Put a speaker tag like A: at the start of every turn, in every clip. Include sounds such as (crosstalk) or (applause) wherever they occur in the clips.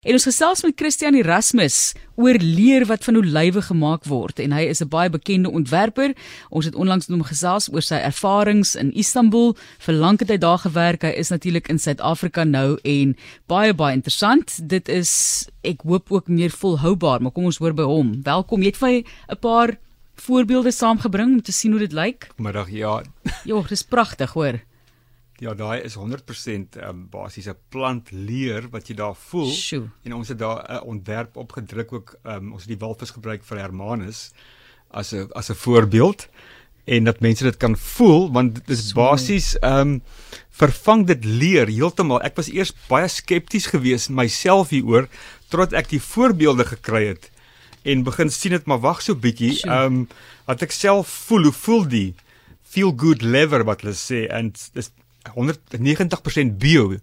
A: En ons gesels met Christian Erasmus oor leer wat van olywe gemaak word en hy is 'n baie bekende ontwerper. Ons het onlangs met hom gesels oor sy ervarings in Istanbul. Vir lank het hy daar gewerk. Hy is natuurlik in Suid-Afrika nou en baie baie interessant. Dit is ek hoop ook meer volhoubaar, maar kom ons hoor by hom. Welkom. Jy het vir 'n paar voorbeelde saamgebring om te sien hoe dit lyk.
B: Middag, ja.
A: Ja, dis pragtig, hoor.
B: Ja, daai is 100% um, basies 'n plantleer wat jy daar voel.
A: Sjoe.
B: En ons het daar 'n ontwerp opgedruk ook um, ons het die walvis gebruik vir Hermanus as 'n as 'n voorbeeld en dat mense dit kan voel want dit is basies ehm um, vervang dit leer heeltemal. Ek was eers baie skepties geweest myself hieroor totdat ek die voorbeelde gekry het en begin sien dit maar wag so bietjie. Ehm um, wat ek self voel, hoe voel die feel good leather wat hulle sê en dis 190% bio.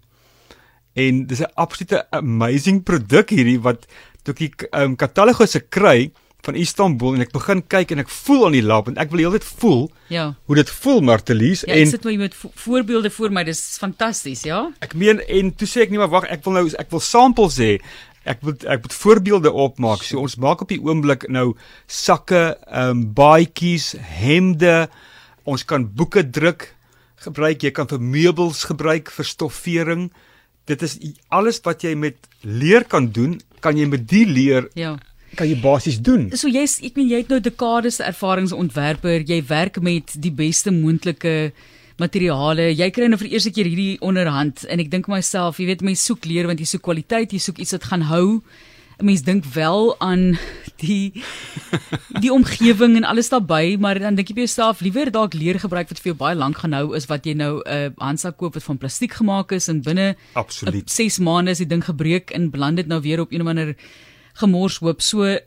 B: En dis 'n absolute amazing produk hierdie wat toe ek die um, katalogusse kry van Istanbul en ek begin kyk en ek voel aan die lap en ek wil heeltyd voel
A: ja.
B: hoe dit voel Martelies
A: ja, en ek sit maar met vo voorbeelde voor my dis fantasties ja?
B: Ek meen en toe sê ek nie maar wag ek wil nou ek wil samples hê. Ek moet ek moet voorbeelde opmaak. So ons maak op die oomblik nou sakke ehm um, baadjies hemde. Ons kan boeke druk gebruik, jy kan vir meubels gebruik, vir stoffering. Dit is alles wat jy met leer kan doen, kan jy met die leer
A: Ja.
B: kan jy basies doen.
A: So jy's ek meen jy het nou dekades ervaringsontwerper, jy werk met die beste moontlike materiale. Jy kry nou vir die eerste keer hierdie onderhand en ek dink myself, jy weet mense soek leer want jy soek kwaliteit, jy soek iets wat gaan hou. 'n mens dink wel aan die die omgewing en alles daarbey, maar dan dink jy by jouself liewer dalk leer gebruik wat vir jou baie lank gaan hou is wat jy nou 'n uh, handsak koop wat van plastiek gemaak is en binne
B: absoluut
A: 6 maande is die ding gebreek en beland dit nou weer op een of ander gemors hoop. So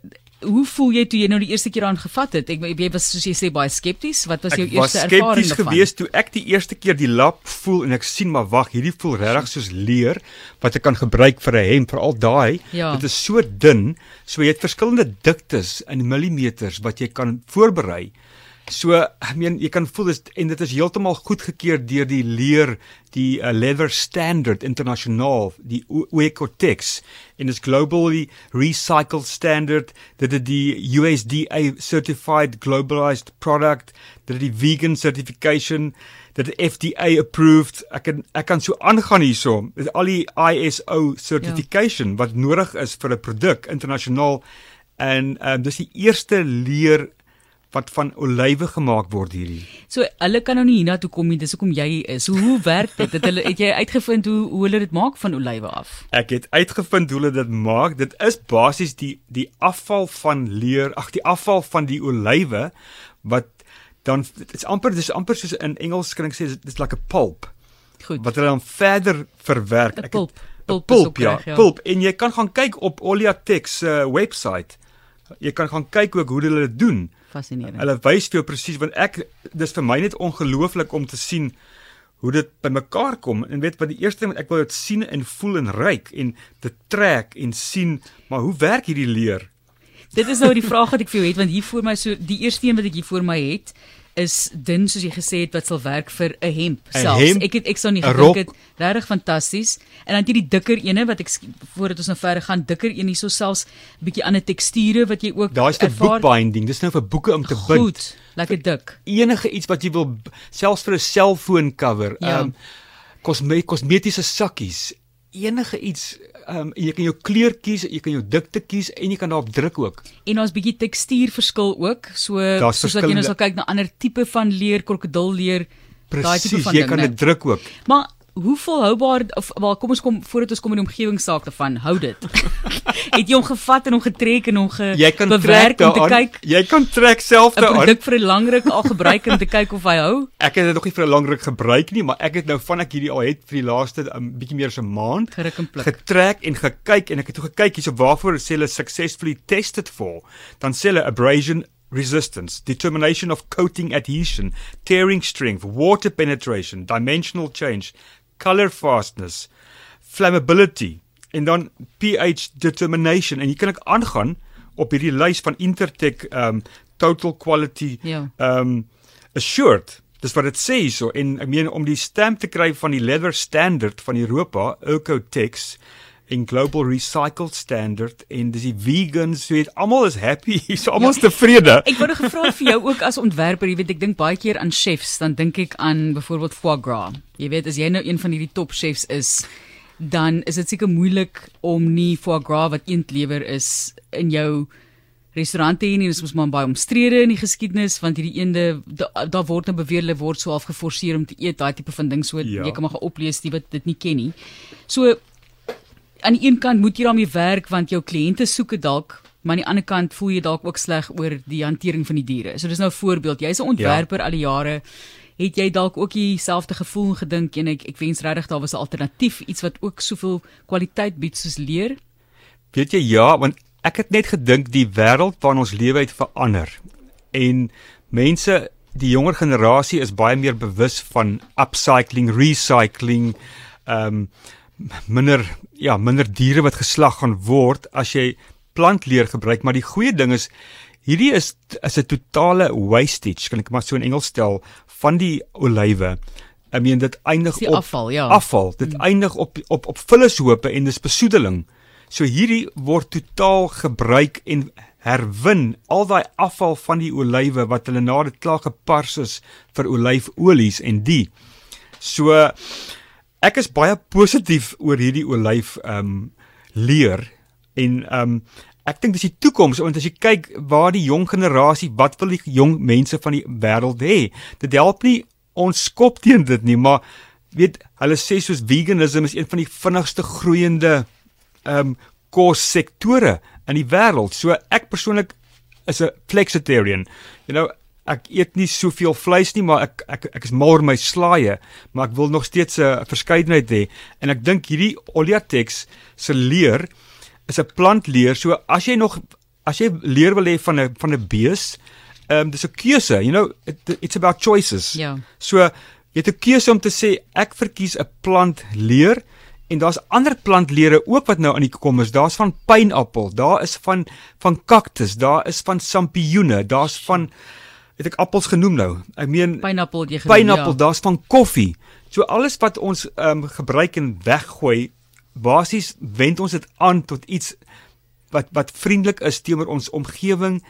A: hoe voel jy toe jy nou die eerste keer aan gevat het? Ek jy was soos jy sê baie skepties. Wat was jou
B: ek
A: eerste ervaring?
B: Ek was skepties geweest toe ek die eerste keer die lap voel en ek sien maar wag, hierdie voel regtig soos leer wat ek kan gebruik vir 'n hemp, veral daai.
A: Ja.
B: Dit is so dun, so jy het verskillende diktes in millimeters wat jy kan voorberei. So, ek meen jy kan voel dit en dit is heeltemal goedgekeur deur die leer die uh, leather standard internasionaal die Ecotex en is globally recycled standard. Dit is die USDA certified globalized product. Dit is die vegan certification. Dit is FDA approved. Ek kan ek kan so aangaan hierso. Dit is al die ISO certification ja. wat nodig is vir 'n produk internasionaal. En um, dis die eerste leer wat van olywe gemaak word hierdie.
A: So hulle kan nou nie hiernatoe kom nie, dis hoekom jy is. So hoe werk dit? Het hulle het jy uitgevind hoe hoe hulle dit maak van olywe af?
B: Ek het uitgevind hoe hulle dit maak. Dit is basies die die afval van leer, ag die afval van die olywe wat dan dit's amper dis amper soos in Engels kan ek sê dis like 'n pulp.
A: Goed.
B: Wat hulle dan verder verwerk.
A: Ek pulp.
B: Pulp, pulp ja, ja, pulp en jy kan gaan kyk op Oliatex se uh, webwerf. Jy kan gaan kyk ook hoe hulle dit doen
A: fascinerend.
B: Hulle wys vir jou presies want ek dis vir my net ongelooflik om te sien hoe dit bymekaar kom en weet wat die eerste ding wat ek wil dit sien en voel en ruik en dit trek en sien maar hoe werk hierdie leer?
A: Dit is nou die vraag wat ek vir jou het want hier voor my so die eerste een wat ek hier voor my het is dun soos jy gesê het wat sal werk vir 'n hemp selfs. Ek het ek sou nie gedink dit regtig fantasties. En dan hierdie dikker ene wat ek voordat ons nou verder gaan, dikker een hierso selfs 'n bietjie ander teksture wat jy ook
B: Daar's 'n bookbinding. Dis nou vir boeke om te bind.
A: Goed, lekker dik.
B: Enige iets wat jy wil selfs vir 'n selfoon cover, ehm ja. um, kosme kosmetiese sakkies, enige iets ehm um, jy kan jou kleur kies, jy kan jou dikte kies en jy kan daarop druk ook.
A: En daar's bietjie tekstuurverskil ook. So soos wat jy nou sal kyk na ander tipe van leer, krokodilleer,
B: daai tipe van jy ding, kan dit druk ook.
A: Maar hoe volhoubaar of wel kom ons kom voordat ons kom in die omgewingssaak te van hou dit. (laughs) het jy hom gevat en hom getrek en hom ge bewerk om te kyk?
B: Jy kan trek self
A: daaraan. 'n Produk vir 'n lang ruk al gebruik om te (laughs) kyk of hy hou.
B: Ek het dit nog nie vir 'n lang ruk gebruik nie, maar ek het nou van ek hierdie al het vir die laaste 'n um, bietjie meer as 'n maand
A: geruk en pluk.
B: Getrek en gekyk en ek het toe gekyk hierso waarvoor sê hulle successfully tested for. Dan sê hulle abrasion resistance, determination of coating adhesion, tearing strength, water penetration, dimensional change, color fastness, flammability en dan pH determination en jy kan ek aangaan op hierdie lys van Intertek um total quality
A: ja.
B: um assured. Dis wat dit sê hierso en ek meen om die stamp te kry van die leather standard van Europa, Ocotex en Global Recycle Standard en dis die vegans, so weet almal is happy, (laughs) so almal is ja. tevrede.
A: Ek wou gevra vir jou ook as ontwerper, jy weet ek dink baie keer aan chefs, dan dink ek aan byvoorbeeld foie gras. Jy weet as jy nou een van hierdie top chefs is, dan is dit seker moeilik om nie foie gras wat eend lewer is in jou restaurante hier nie, dis mos maar baie omstrede in die geskiedenis want hierdie eende daar da word nou beweer hulle word so half geforseer om te eet daai tipe van ding so ja. jy kan maar oplees die wat dit nie ken nie. So aan die een kant moet jy daarmee werk want jou kliënte soek dit dalk, maar aan die ander kant voel jy dalk ook sleg oor die hantering van die diere. So dis nou 'n voorbeeld. Jy's 'n ontwerper ja. al die jare. Het jy dalk ook dieselfde gevoel en gedink en ek ek wens regtig daar was 'n alternatief, iets wat ook soveel kwaliteit bied soos leer?
B: Weet jy ja, want ek het net gedink die wêreld waarin ons lewe het verander. En mense, die jonger generasie is baie meer bewus van upcycling, recycling, ehm um, minder ja, minder diere wat geslag gaan word as jy plantleer gebruik, maar die goeie ding is hierdie is is 'n totale wastage, kan ek maar so in Engels stel, van die olywe. I mean dit eindig
A: op afval, ja.
B: Afval. Dit hmm. eindig op op op vullishope en dis besoedeling. So hierdie word totaal gebruik en herwin al daai afval van die olywe wat hulle na dit klaar gepars is vir olyfolies en die. So ek is baie positief oor hierdie olyf ehm um, leer en ehm um, ek dink dis die toekoms want as jy kyk waar die jong generasie wat wil die jong mense van die wêreld hê? Dit help nie ons skop teen dit nie maar weet hulle sê soos veganism is een van die vinnigste groeiende ehm um, kossektore in die wêreld. So ek persoonlik is 'n flexitarian. You know ek eet nie soveel vleis nie, maar ek ek ek is mal oor my slaaië, maar ek wil nog steeds 'n verskeidenheid hê. En ek dink hierdie Oliatex se leer is 'n plantleer. So as jy nog as jy leer wil hê van 'n van 'n bees, ehm um, dis 'n keuse, you know, it, it's about choices.
A: Ja.
B: So jy het 'n keuse om te sê ek verkies 'n plantleer. En daar's ander plantlere ook wat nou aan die kom is. Daar's van pynappel, daar is van van kaktus, daar is van sampioene, daar's van het ek appels genoem nou. Ek meen
A: pineapple jy genoem.
B: Pineapple, ja. daar's van koffie. So alles wat ons ehm um, gebruik en weggooi, basies wend ons dit aan tot iets wat wat vriendelik is teenoor ons omgewing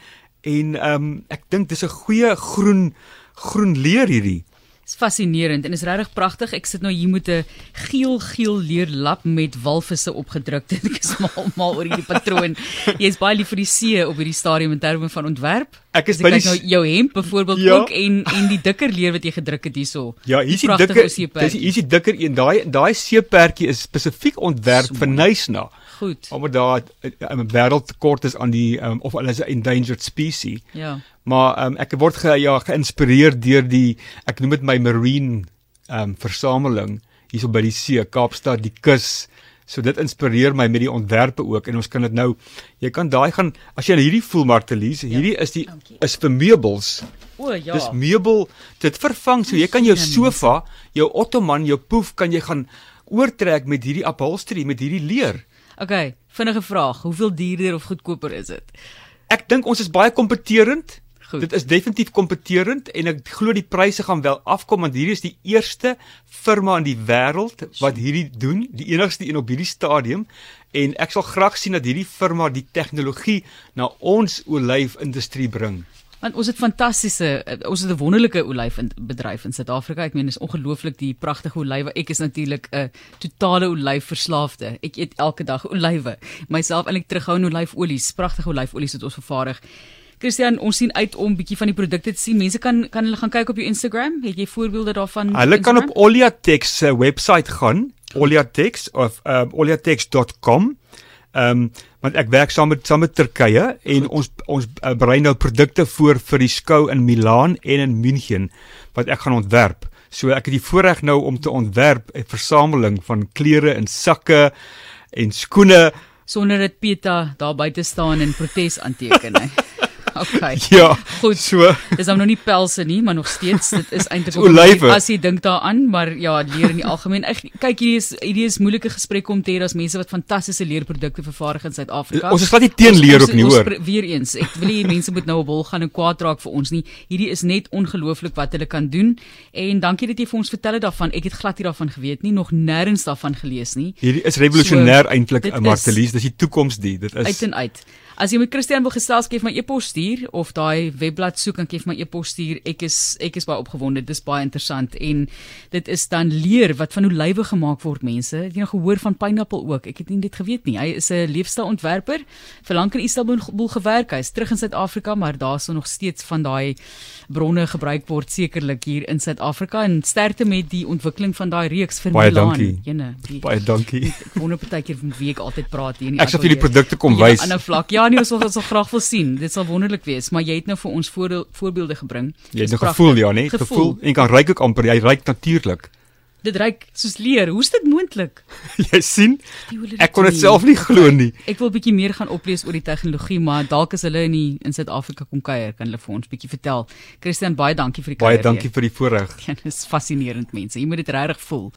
B: en ehm um, ek dink dis 'n goeie groen groen leer hierdie
A: is fascinerend en is regtig pragtig. Ek sit nou hier met 'n geel-geel leerlap met walvisse opgedruk. (laughs) Ek is mal mal oor hierdie patroon. Jy is baie lief vir die see op hierdie stadium in terme van ontwerp.
B: Ek is by die
A: nou jou hemp byvoorbeeld ja. ook en en die dikker leer wat jy gedruk het hierso.
B: Ja, hier is die dikker. Dis hier is die dikker een. Daai daai seepertjie is spesifiek ontwerp so, vir Nysna.
A: Goed.
B: Omdat daar 'n wêreldtekort is aan die um, of hulle is 'n endangered species.
A: Ja.
B: Maar um, ek word ge, ja geïnspireer deur die ek noem dit my marine um versameling hierso by die see, Kaapstad, die kus. So dit inspireer my met die ontwerpe ook en ons kan dit nou jy kan daai gaan as jy hierdie voel Martelies, ja. hierdie is die is vir meubels.
A: O ja.
B: Dis meubel dit vervang so jy kan jou sofa, jou ottoman, jou poef kan jy gaan oortrek met hierdie upholstery met hierdie leer.
A: Okay, vinnige vraag, hoeveel duurder of goedkoper is dit?
B: Ek dink ons is baie kompeterend. Goed. Dit is definitief kompeterend en ek glo die pryse gaan wel afkom want hierdie is die eerste firma in die wêreld wat hierdie doen, die enigste een op hierdie stadium en ek sal graag sien dat hierdie firma die tegnologie na ons olyfindustrie bring
A: want ons het fantastiese eh, ons het 'n wonderlike olyfbedryf in Suid-Afrika. Ek meen dis ongelooflik die pragtige olywe. Ek is natuurlik 'n totale olyfverslaafde. Ek eet elke dag olywe. Myself eintlik terughou in olyfolies, pragtige olyfolies wat ons vervaardig. Christian, ons sien uit om bietjie van die produkte te sien. Mense kan kan hulle gaan kyk op jou Instagram. Het jy voorbeelde daarvan?
B: Hulle kan op Oliatex se webwerf gaan. Oliatex of um, oliatex.com. Ehm um, want ek werk saam met saam met Turkye en Goed. ons ons uh, berei nou produkte voor vir die skou in Milaan en in München wat ek gaan ontwerp. So ek het die voorreg nou om te ontwerp 'n versameling van klere en sakke en skoene
A: sonder dit Peta daar buite staan en protes aanteken. (laughs) Okay. (laughs)
B: Ja.
A: Goed.
B: So
A: Dis nou nog nie pelse nie, maar nog steeds dit is eintlik (laughs)
B: Olywe.
A: as jy dink daaraan, maar ja, leer in die algemeen. Ek kyk hierdie is hierdie is moeilike gesprekke om te hê as mense wat fantastiese leerprodukte vervaardig in Suid-Afrika.
B: ons is glad nie teen leer ook nie, hoor.
A: ons, Weer eens, ek wil nie mense moet nou op hol gaan en kwaad raak vir ons nie. Hierdie is net ongelooflik wat hulle kan doen. En dankie dat jy vir ons vertel het daarvan. Ek het glad nie daarvan geweet nie, nog nêrens daarvan gelees nie.
B: Hierdie is revolusionêr
A: So,
B: eintlik,
A: is-
B: Martelies, dis die toekoms die. Dit
A: Uit
B: is
A: en uit. As jy met Christian wil gesels, gee my e-pos stuur of daai webblad soek en gee my e-pos stuur. Ek is ek is baie opgewonde. Dis baie interessant en dit is dan leer wat van olywe gemaak word mense. Het jy nog gehoor van pineappel ook? Ek het nie dit geweet nie. Hy is 'n leefstylontwerper. Vir lank in Istanbul gewerk. Hy's terug in Suid-Afrika, maar daar's nog steeds van daai bronne gebruik word sekerlik hier in Suid-Afrika en sterkte met die ontwikkeling van daai reeks vir
B: Baie
A: Milan.
B: dankie.
A: Jene, die
B: baie dankie. (laughs)
A: ek wonder partykeer met wie ek altyd praat hier in die
B: Ek sal vir die produkte kom
A: Op 'n
B: wys.
A: ander vlak. Ja, nee, ons wil ons wil graag wil sien. Dit sal wonderlik wees, maar jy het nou vir ons voordeel, voorbeelde gebring.
B: Jy het nou gevoel ja, nee,
A: Gevoel.
B: gevoel. En kan ryk ook amper, jy ryk natuurlik.
A: Dit reik soos leer. Hoe's dit moontlik? (laughs)
B: Jy sien?
A: Dit
B: Ek kon dit self nie glo nie. (laughs)
A: Ek wil bietjie meer gaan oplees oor die tegnologie, maar dalk as hulle in die, in Suid-Afrika kom kuier, kan hulle vir ons bietjie vertel. Christian, baie dankie vir die
B: Baie
A: kuier
B: dankie vir die voorreg. (laughs)
A: Ja, dis fascinerend mense. Jy moet dit regtig voel.